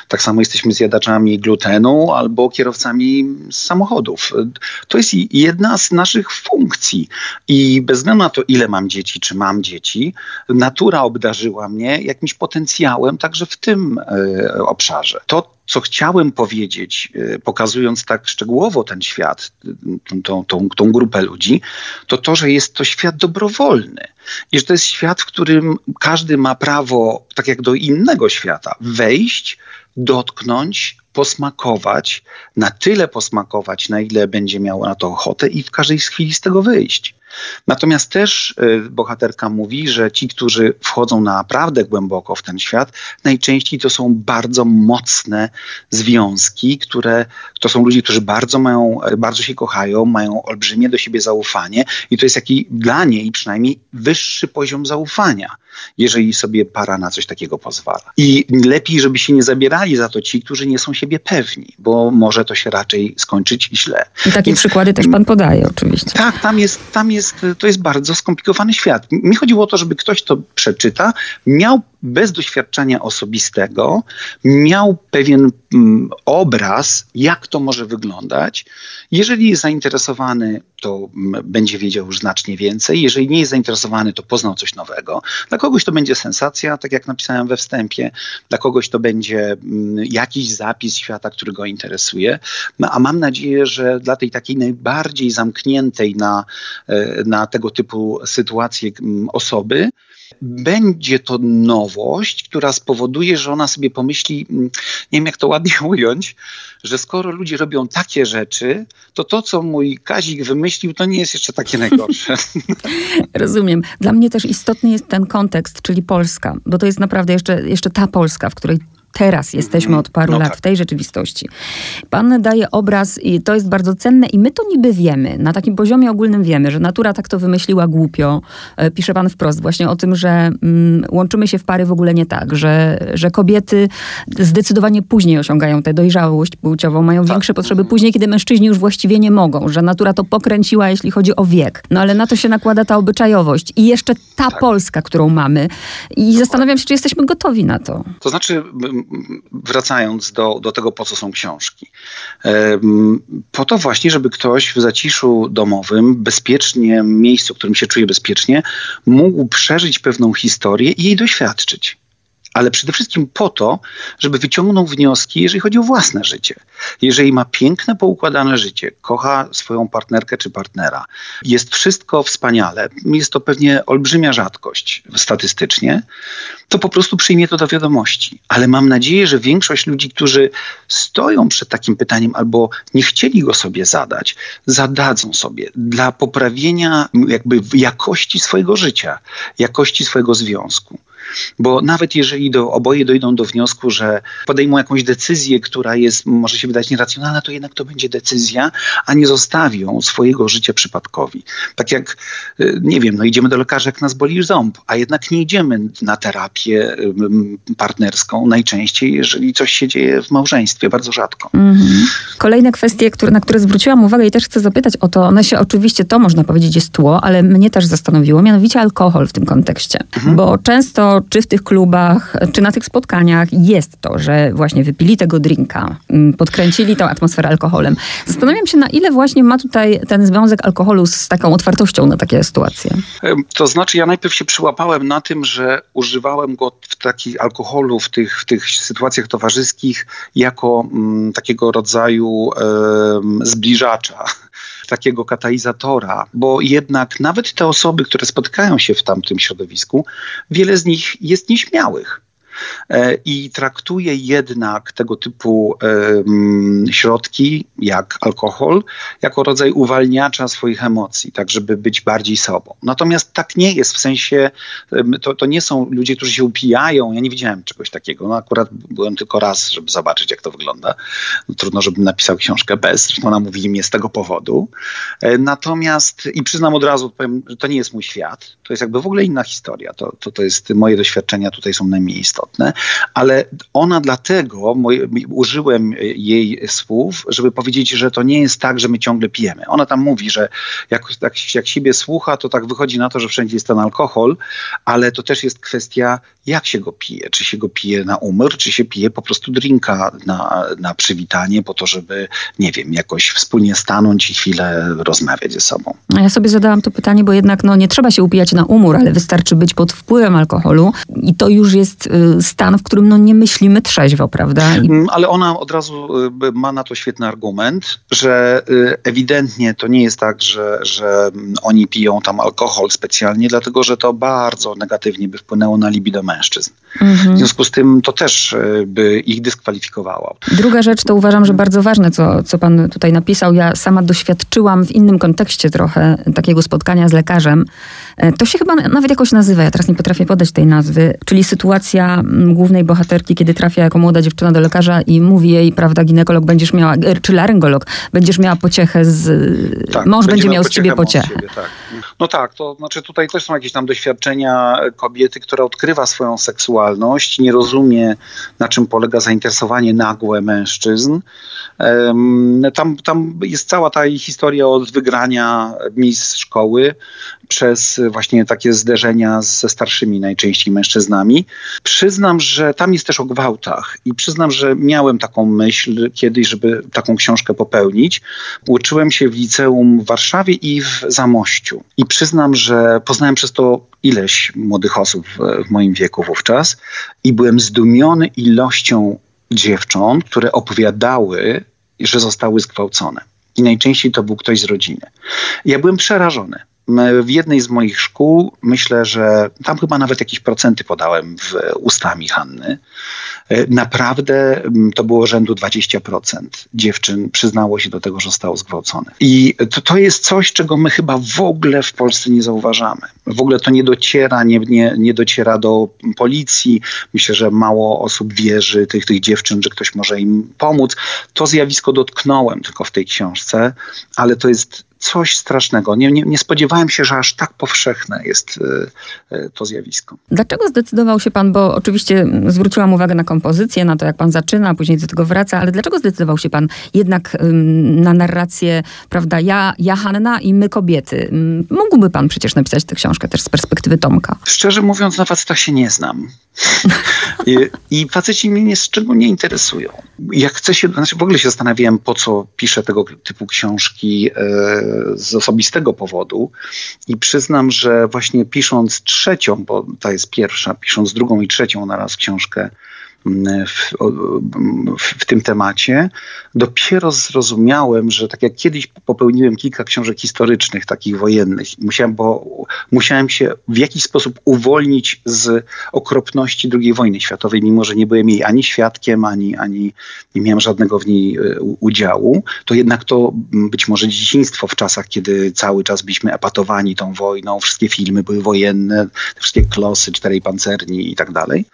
Tak samo jesteśmy zjadaczami glutenu albo kierowcami samochodów. To jest jedna z naszych funkcji. I bez względu na to, ile mam dzieci, czy mam dzieci, natura obdarzyła mnie jakimś potencjałem także w tym y, obszarze. To, co chciałem powiedzieć, e, pokazując tak szczegółowo ten świat, tą, tą, tą, grupę ludzi, to to, że jest to świat dobrowolny. I że to jest świat, w którym każdy ma prawo, tak jak do innego świata, wejść, dotknąć, posmakować, na tyle posmakować, na ile będzie miał na to ochotę i w każdej chwili z tego wyjść. Natomiast też y, bohaterka mówi, że ci, którzy wchodzą naprawdę głęboko w ten świat, najczęściej to są bardzo mocne związki, które to są ludzie, którzy bardzo mają, bardzo się kochają, mają olbrzymie do siebie zaufanie i to jest taki dla niej przynajmniej wyższy poziom zaufania jeżeli sobie para na coś takiego pozwala. I lepiej, żeby się nie zabierali za to ci, którzy nie są siebie pewni, bo może to się raczej skończyć źle. I takie Więc, przykłady też pan podaje oczywiście. Tak, tam jest, tam jest, to jest bardzo skomplikowany świat. Mi chodziło o to, żeby ktoś to przeczyta, miał bez doświadczenia osobistego miał pewien mm, obraz, jak to może wyglądać. Jeżeli jest zainteresowany, to mm, będzie wiedział już znacznie więcej. Jeżeli nie jest zainteresowany, to poznał coś nowego. Dla kogoś to będzie sensacja, tak jak napisałem we wstępie, dla kogoś to będzie mm, jakiś zapis świata, który go interesuje. No, a mam nadzieję, że dla tej takiej najbardziej zamkniętej na, e, na tego typu sytuacje osoby, będzie to nowość, która spowoduje, że ona sobie pomyśli, mm, nie wiem jak to ładnie ująć, że skoro ludzie robią takie rzeczy, to to, co mój Kazik wymyślił, to nie jest jeszcze takie najgorsze. Rozumiem. Dla mnie też istotny jest ten kontekst, czyli Polska, bo to jest naprawdę jeszcze, jeszcze ta Polska, w której teraz jesteśmy mhm. od paru no lat tak. w tej rzeczywistości. Pan daje obraz i to jest bardzo cenne i my to niby wiemy. Na takim poziomie ogólnym wiemy, że natura tak to wymyśliła głupio. E, pisze pan wprost właśnie o tym, że mm, łączymy się w pary w ogóle nie tak, że, że kobiety zdecydowanie później osiągają tę dojrzałość płciową, mają tak. większe potrzeby później, kiedy mężczyźni już właściwie nie mogą, że natura to pokręciła, jeśli chodzi o wiek. No ale na to się nakłada ta obyczajowość i jeszcze ta tak. Polska, którą mamy. I zastanawiam się, czy jesteśmy gotowi na to. To znaczy, wracając do, do tego, po co są książki. Po to właśnie, żeby ktoś w zaciszu domowym, bezpiecznie, miejscu, w którym się czuje bezpiecznie, mógł przeżyć pewną historię i jej doświadczyć ale przede wszystkim po to, żeby wyciągnął wnioski, jeżeli chodzi o własne życie. Jeżeli ma piękne, poukładane życie, kocha swoją partnerkę czy partnera, jest wszystko wspaniale, jest to pewnie olbrzymia rzadkość statystycznie, to po prostu przyjmie to do wiadomości. Ale mam nadzieję, że większość ludzi, którzy stoją przed takim pytaniem albo nie chcieli go sobie zadać, zadadzą sobie dla poprawienia jakby jakości swojego życia, jakości swojego związku. Bo nawet jeżeli do, oboje dojdą do wniosku, że podejmą jakąś decyzję, która jest, może się wydać nieracjonalna, to jednak to będzie decyzja, a nie zostawią swojego życia przypadkowi. Tak jak, y, nie wiem, no idziemy do lekarza, jak nas boli ząb, a jednak nie idziemy na terapię partnerską najczęściej, jeżeli coś się dzieje w małżeństwie, bardzo rzadko. Mhm. Kolejne kwestie, które, na które zwróciłam uwagę i też chcę zapytać o to, one się oczywiście, to można powiedzieć jest tło, ale mnie też zastanowiło, mianowicie alkohol w tym kontekście. Mhm. Bo często czy w tych klubach, czy na tych spotkaniach jest to, że właśnie wypili tego drinka, mm, podkręcili tą atmosferę alkoholem. Zastanawiam się, na ile właśnie ma tutaj ten związek alkoholu z taką otwartością na takie sytuacje. To znaczy, ja najpierw się przyłapałem na tym, że używałem go w takich alkoholu, w tych, w tych sytuacjach towarzyskich, jako mm, takiego rodzaju zbliżacza takiego katalizatora, bo jednak nawet te osoby, które spotykają się w tamtym środowisku, wiele z nich jest nieśmiałych. E, i traktuje jednak tego typu środki, jak alkohol, jako rodzaj uwalniacza swoich emocji, tak żeby być bardziej sobą. Natomiast tak nie jest, w sensie to, to nie są ludzie, którzy się upijają. Ja nie widziałem czegoś takiego. No akurat byłem tylko raz, żeby zobaczyć, jak to wygląda. No, trudno, żebym napisał książkę bez, zresztą namówili mnie z tego powodu. E, natomiast, i przyznam od razu, powiem, że to nie jest mój świat. To jest jakby w ogóle inna historia. To, to, to jest, moje doświadczenia tutaj są najmniej istotne istotne, ale ona dlatego, moje, użyłem jej słów, żeby powiedzieć, że to nie jest tak, że my ciągle pijemy. Ona tam mówi, że jak, jak, jak siebie słucha, to tak wychodzi na to, że wszędzie jest ten alkohol, ale to też jest kwestia, jak się go pije. Czy się go pije na umór, czy się pije po prostu drinka na, na przywitanie, po to, żeby, nie wiem, jakoś wspólnie stanąć i chwilę rozmawiać ze sobą. A ja sobie zadałam to pytanie, bo jednak no, nie trzeba się upijać na umór, ale wystarczy być pod wpływem alkoholu i to już jest y, stan, w którym no, nie myślimy trzeźwo, prawda? I... Mm, ale ona od razu y, ma na to świetny argument, że y, ewidentnie to nie jest tak, że, że mm, oni piją tam alkohol specjalnie, dlatego że to bardzo negatywnie by wpłynęło na libido mężczyzn. Mhm. W związku z tym to też y, by ich dyskwalifikowało. Druga rzecz to uważam, że bardzo ważne, co, co pan tutaj napisał. Ja sama doświadczyłam w innym kontekście trochę takiego spotkania z lekarzem. E, to się chyba nawet jakoś nazywa, ja teraz nie potrafię podać tej nazwy, czyli sytuacja głównej bohaterki, kiedy trafia jako młoda dziewczyna do lekarza i mówi jej, prawda, ginekolog będziesz miała, er, czy laryngolog, będziesz miała pociechę z... Tak, mąż będzie miał z ciebie pociechę. Ciebie, tak. No tak, to znaczy tutaj też są jakieś tam doświadczenia kobiety, która odkrywa swoją seksualność, nie rozumie na czym polega zainteresowanie nagłe mężczyzn. Tam, tam jest cała ta historia od wygrania mis szkoły przez właśnie takie zderzenia ze starszymi najczęściej mężczyznami. Przyznam, że tam jest też o gwałtach i przyznam, że miałem taką myśl kiedyś, żeby taką książkę popełnić. Uczyłem się w liceum w Warszawie i w Zamościu i przyznam, że poznałem przez to ileś młodych osób w moim wieku wówczas i byłem zdumiony ilością dziewcząt, które opowiadały, że zostały zgwałcone. I najczęściej to był ktoś z rodziny. Ja byłem przerażony w jednej z moich szkół, myślę, że tam chyba nawet jakieś procenty podałem w ustami Hanny, e, naprawdę to było rzędu 20% dziewczyn przyznało się do tego, że zostało zgwałcone. I to, to jest coś, czego my chyba w ogóle w Polsce nie zauważamy. W ogóle to nie dociera, nie, nie, nie dociera do policji. Myślę, że mało osób wierzy tych, tych dziewczyn, że ktoś może im pomóc. To zjawisko dotknąłem tylko w tej książce, ale to jest coś strasznego. Nie, nie, nie, spodziewałem się, że aż tak powszechne jest y, y, to zjawisko. Dlaczego zdecydował się pan, bo oczywiście zwróciłam uwagę na kompozycję, na to jak pan zaczyna, a później do tego wraca, ale dlaczego zdecydował się pan jednak na narrację, prawda, ja, ja Hanna i my kobiety? Mógłby pan przecież napisać tę książkę też z perspektywy Tomka. Szczerze mówiąc, na facetach się nie znam. I, I faceci mnie z czego nie interesują. Jak chcę się, znaczy w ogóle się zastanawiałem, po co piszę tego typu książki, e, z osobistego powodu i przyznam, że właśnie pisząc trzecią, bo ta jest pierwsza, pisząc drugą i trzecią naraz książkę w, w, tym temacie, dopiero zrozumiałem, że tak jak kiedyś popełniłem kilka książek historycznych, takich wojennych, musiałem, bo musiałem się w jakiś sposób uwolnić z okropności II wojny światowej, mimo że nie byłem jej ani świadkiem, ani, ani nie miałem żadnego w niej e, udziału, to jednak to być może dzieciństwo w czasach, kiedy cały czas byliśmy epatowani tą wojną, wszystkie filmy były wojenne, wszystkie klosy, czterej pancerni i tak dalej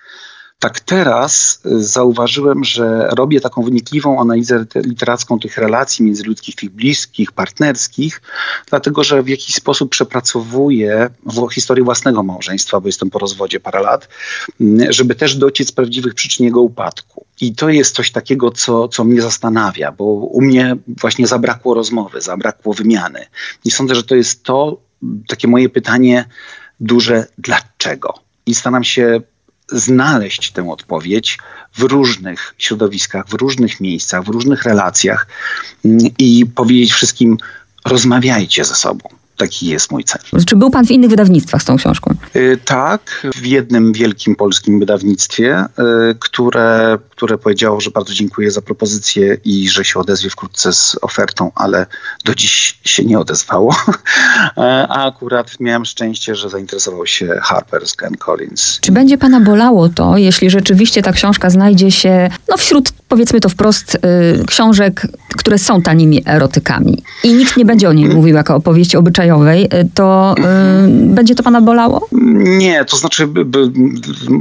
tak teraz y, zauważyłem, że robię taką wnikliwą analizę literacką tych relacji międzyludzkich, tych bliskich, partnerskich, dlatego że w jakiś sposób przepracowuję historię własnego małżeństwa, bo jestem po rozwodzie parę lat, żeby też dociec prawdziwych przyczyn jego upadku. I to jest coś takiego, co, co mnie zastanawia, bo u mnie właśnie zabrakło rozmowy, zabrakło wymiany. I sądzę, że to jest to takie moje pytanie duże, dlaczego? I staram się znaleźć tę odpowiedź w różnych środowiskach, w różnych miejscach, w różnych relacjach mm, i powiedzieć wszystkim, rozmawiajcie ze sobą. Taki jest mój cel. Czy był pan w innych wydawnictwach z tą książką? Y, tak, w jednym wielkim polskim wydawnictwie, y, które, które powiedziało, że bardzo dziękuję za propozycję i że się odezwie wkrótce z ofertą, ale do dziś się nie odezwało. A akurat miałem szczęście, że zainteresował się Harper's Ken Collins. Czy będzie pana bolało to, jeśli rzeczywiście ta książka znajdzie się no, wśród, powiedzmy to wprost, y, książek, które są tanimi erotykami i nikt nie będzie o niej mówił jako opowieści obyczajowej? Y, to y, będzie to pana bolało? Nie, to znaczy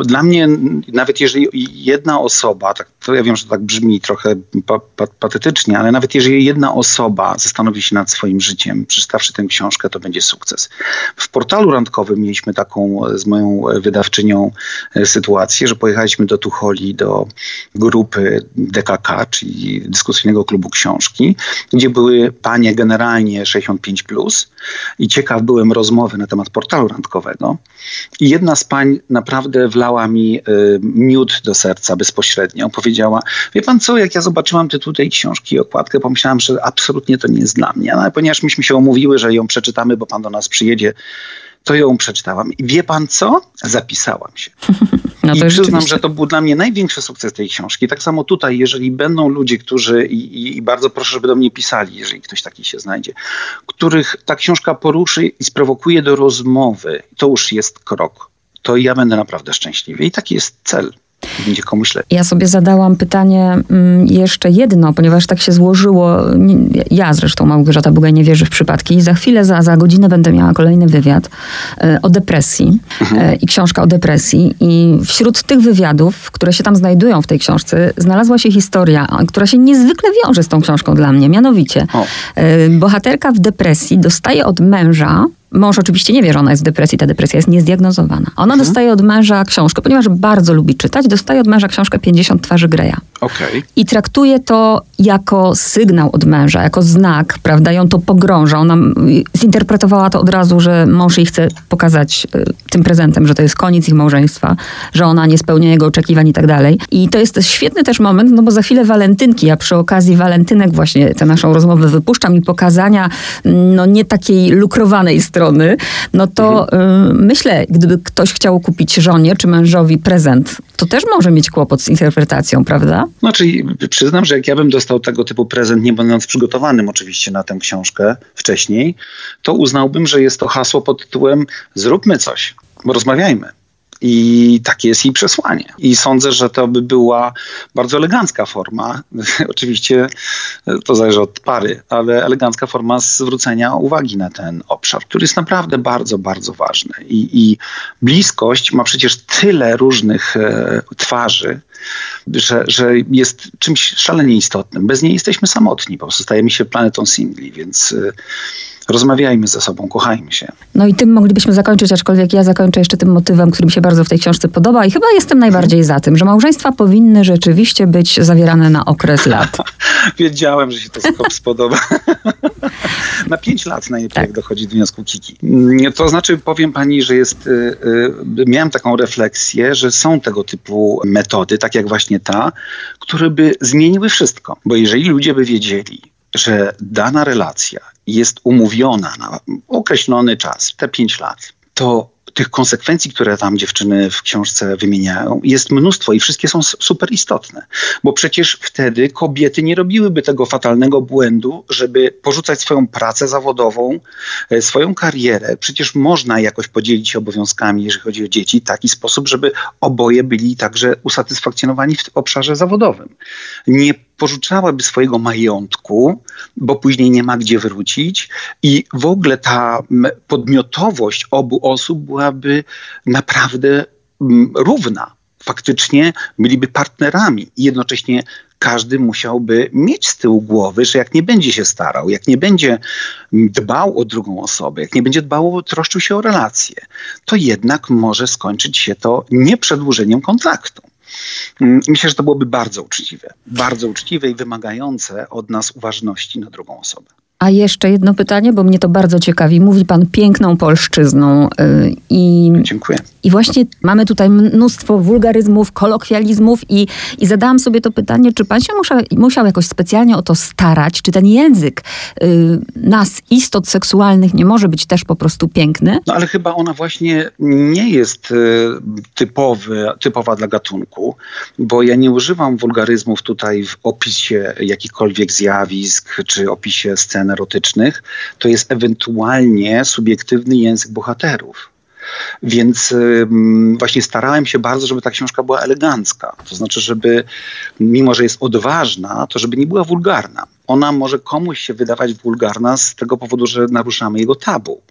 dla mnie nawet jeżeli jedna osoba, tak, to ja wiem, że to tak brzmi trochę pa, pa, patetycznie, ale nawet jeżeli jedna osoba zastanowi się nad swoim życiem, przeczytawszy tę książkę, to będzie sukces. W portalu randkowym mieliśmy taką z moją wydawczynią e, sytuację, że pojechaliśmy do Tucholi, do grupy DKK, czyli dyskusyjnego klubu książki, gdzie były panie generalnie 65+, plus, i ciekaw byłem rozmowy na temat portalu randkowego. I jedna z pań naprawdę wlała mi y, miód do serca bezpośrednio. Powiedziała, wie pan co, jak ja zobaczyłam tytuł tej książki i okładkę, pomyślałam, że absolutnie to nie jest dla mnie. No, ale ponieważ myśmy się omówiły, że ją przeczytamy, bo pan do nas przyjedzie, to ją przeczytałam. I wie pan co? Zapisałam się. No I przyznam, że to był dla mnie największy sukces tej książki. Tak samo tutaj, jeżeli będą ludzie, którzy, i, i, bardzo proszę, żeby do mnie pisali, jeżeli ktoś taki się znajdzie, których ta książka poruszy i sprowokuje do rozmowy, to już jest krok. To ja będę naprawdę szczęśliwy. I taki jest cel będzie komuś lepiej. Ja sobie zadałam pytanie mm, jeszcze jedno, ponieważ tak się złożyło, ja zresztą Małgorzata Bugaj nie wierzy w przypadki. Za chwilę, za, za godzinę będę miała kolejny wywiad e, o depresji mhm. E, i książka o depresji. I wśród tych wywiadów, które się tam znajdują w tej książce, znalazła się historia, która się niezwykle wiąże z tą książką dla mnie. Mianowicie, o. E, bohaterka w depresji dostaje od męża Mąż oczywiście nie wie, że ona jest w depresji, ta depresja jest niezdiagnozowana. Ona mhm. dostaje od męża książkę, ponieważ bardzo lubi czytać, dostaje od męża książkę 50 twarzy Greya. Okay. I traktuje to jako sygnał od męża, jako znak, prawda? Ją to pogrąża. Ona zinterpretowała to od razu, że mąż jej chce pokazać y, tym prezentem, że to jest koniec ich małżeństwa, że ona nie spełnia jego oczekiwań i tak dalej. I to jest świetny też moment, no bo za chwilę walentynki, ja przy okazji walentynek właśnie tę naszą rozmowę wypuszczam i pokazania no nie takiej lukrowanej strony strony, no to mhm. y, myślę, gdyby ktoś chciał kupić żonie czy mężowi prezent, to też może mieć kłopot z interpretacją, prawda? Znaczy, przyznam, że jak ja bym dostał tego typu prezent, nie będąc przygotowanym oczywiście na tę książkę wcześniej, to uznałbym, że jest to hasło pod tytułem zróbmy coś, rozmawiajmy. I takie jest jej przesłanie. I sądzę, że to by była bardzo elegancka forma. Oczywiście to zależy od pary, ale elegancka forma zwrócenia uwagi na ten obszar, który jest naprawdę bardzo, bardzo ważny. I, i bliskość ma przecież tyle różnych e, twarzy, że, że jest czymś szalenie istotnym. Bez niej jesteśmy samotni, po prostu stajemy się planetą singli, więc. E, rozmawiajmy ze sobą, kochajmy się. No i tym moglibyśmy zakończyć, aczkolwiek ja zakończę jeszcze tym motywem, który mi się bardzo w tej książce podoba i chyba jestem najbardziej za tym, że małżeństwa powinny rzeczywiście być zawierane na okres lat. Wiedziałem, że się to spodoba. na pięć lat najlepiej, tak. dochodzi do wniosku Kiki. To znaczy, powiem pani, że jest, y, y, miałem taką refleksję, że są tego typu metody, tak jak właśnie ta, które by zmieniły wszystko. Bo jeżeli ludzie by wiedzieli, że dana relacja jest umówiona na określony czas, te pięć lat, to tych konsekwencji, które tam dziewczyny w książce wymieniają, jest mnóstwo i wszystkie są super istotne. Bo przecież wtedy kobiety nie robiłyby tego fatalnego błędu, żeby porzucać swoją pracę zawodową, e, swoją karierę. Przecież można jakoś podzielić się obowiązkami, jeżeli chodzi o dzieci, w taki sposób, żeby oboje byli także usatysfakcjonowani w obszarze zawodowym. Nie pożyczałaby swojego majątku, bo później nie ma gdzie wrócić i w ogóle ta podmiotowość obu osób byłaby naprawdę równa. Faktycznie byliby partnerami i jednocześnie każdy musiałby mieć z tyłu głowy, że jak nie będzie się starał, jak nie będzie dbał o drugą osobę, jak nie będzie dbał, troszczył się o relacje, to jednak może skończyć się to nieprzedłużeniem kontraktu. Myślę, że to byłoby bardzo uczciwe. Bardzo uczciwe i wymagające od nas uważności na drugą osobę. A jeszcze jedno pytanie, bo mnie to bardzo ciekawi. Mówi pan piękną polszczyzną yy, i... Dziękuję. I właśnie mamy tutaj mnóstwo wulgaryzmów, kolokwializmów i, i zadałam sobie to pytanie, czy pan się musiał, musiał jakoś specjalnie o to starać, czy ten język y, nas, istot seksualnych, nie może być też po prostu piękny? No ale chyba ona właśnie nie jest y, typowy, typowa dla gatunku, bo ja nie używam wulgaryzmów tutaj w opisie jakichkolwiek zjawisk czy opisie scen erotycznych. To jest ewentualnie subiektywny język bohaterów. Więc właśnie starałem się bardzo, żeby ta książka była elegancka. To znaczy, żeby mimo, że jest odważna, to żeby nie była wulgarna. Ona może komuś się wydawać wulgarna z tego powodu, że naruszamy jego tabu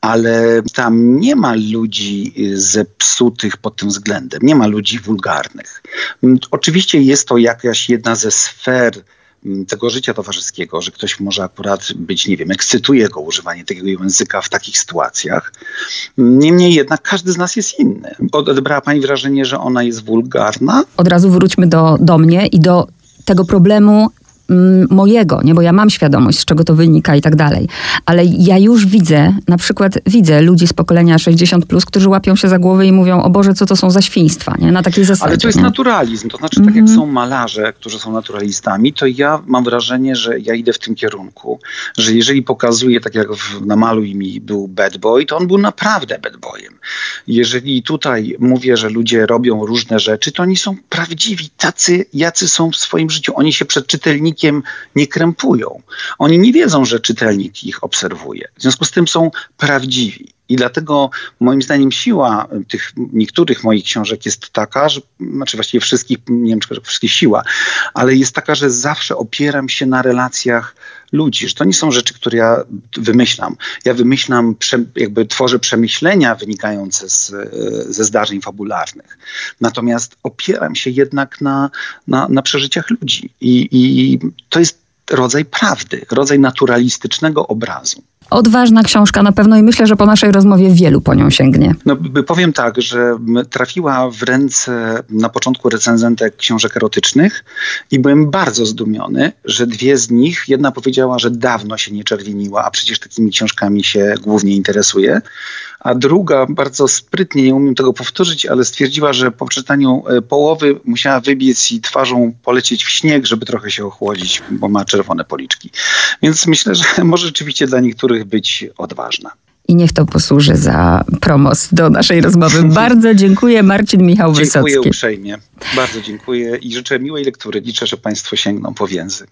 ale tam nie ma ludzi zepsutych pod tym względem, nie ma ludzi wulgarnych. Oczywiście jest to jakaś jedna ze sfer tego życia towarzyskiego, że ktoś może akurat być, nie wiem, ekscytuje go używanie tego języka w takich sytuacjach. Niemniej jednak każdy z nas jest inny. Odebrała Pani wrażenie, że ona jest wulgarna? Od razu wróćmy do, do mnie i do tego problemu Mm, mojego, nie? bo ja mam świadomość, z czego to wynika i tak dalej. Ale ja już widzę, na przykład widzę ludzi z pokolenia 60, plus, którzy łapią się za głowę i mówią: O Boże, co to są za świństwa, nie? Na takiej zasadzie. Ale to jest nie? naturalizm. To znaczy, tak jak mhm. są malarze, którzy są naturalistami, to ja mam wrażenie, że ja idę w tym kierunku, że jeżeli pokazuję, tak jak w, na Maluj mi był bad boy, to on był naprawdę bad boyem. Jeżeli tutaj mówię, że ludzie robią różne rzeczy, to oni są prawdziwi, tacy, jacy są w swoim życiu. Oni się przed czytelnikiem czytelnikiem nie krępują. Oni nie wiedzą, że czytelnik ich obserwuje. W związku z tym są prawdziwi. I dlatego moim zdaniem siła tych niektórych moich książek jest taka, że znaczy właściwie wszystkich, nie wiem czy siła, ale jest taka, że zawsze opieram się na relacjach ludzi, że to nie są rzeczy, które ja wymyślam. Ja wymyślam, jakby tworzę przemyślenia wynikające z, ze zdarzeń fabularnych. Natomiast opieram się jednak na, na, na przeżyciach ludzi. I, I to jest rodzaj prawdy, rodzaj naturalistycznego obrazu. Odważna książka na pewno i myślę, że po naszej rozmowie wielu po nią sięgnie. No, powiem tak, że trafiła w ręce na początku recenzentek książek erotycznych i byłem bardzo zdumiony, że dwie z nich, jedna powiedziała, że dawno się nie czerwieniła, a przecież takimi książkami się głównie interesuje, a druga bardzo sprytnie, nie umiem tego powtórzyć, ale stwierdziła, że po przeczytaniu e, połowy musiała wybiec i twarzą polecieć w śnieg, żeby trochę się ochłodzić, bo ma czerwone policzki. Więc myślę, że może rzeczywiście dla niektórych być odważna. I niech to posłuży za promos do naszej rozmowy. Bardzo dziękuję, Marcin Michał dziękuję Wysocki. Dziękuję uprzejmie. Bardzo dziękuję i życzę miłej lektury. Liczę, że Państwo sięgną po więzy.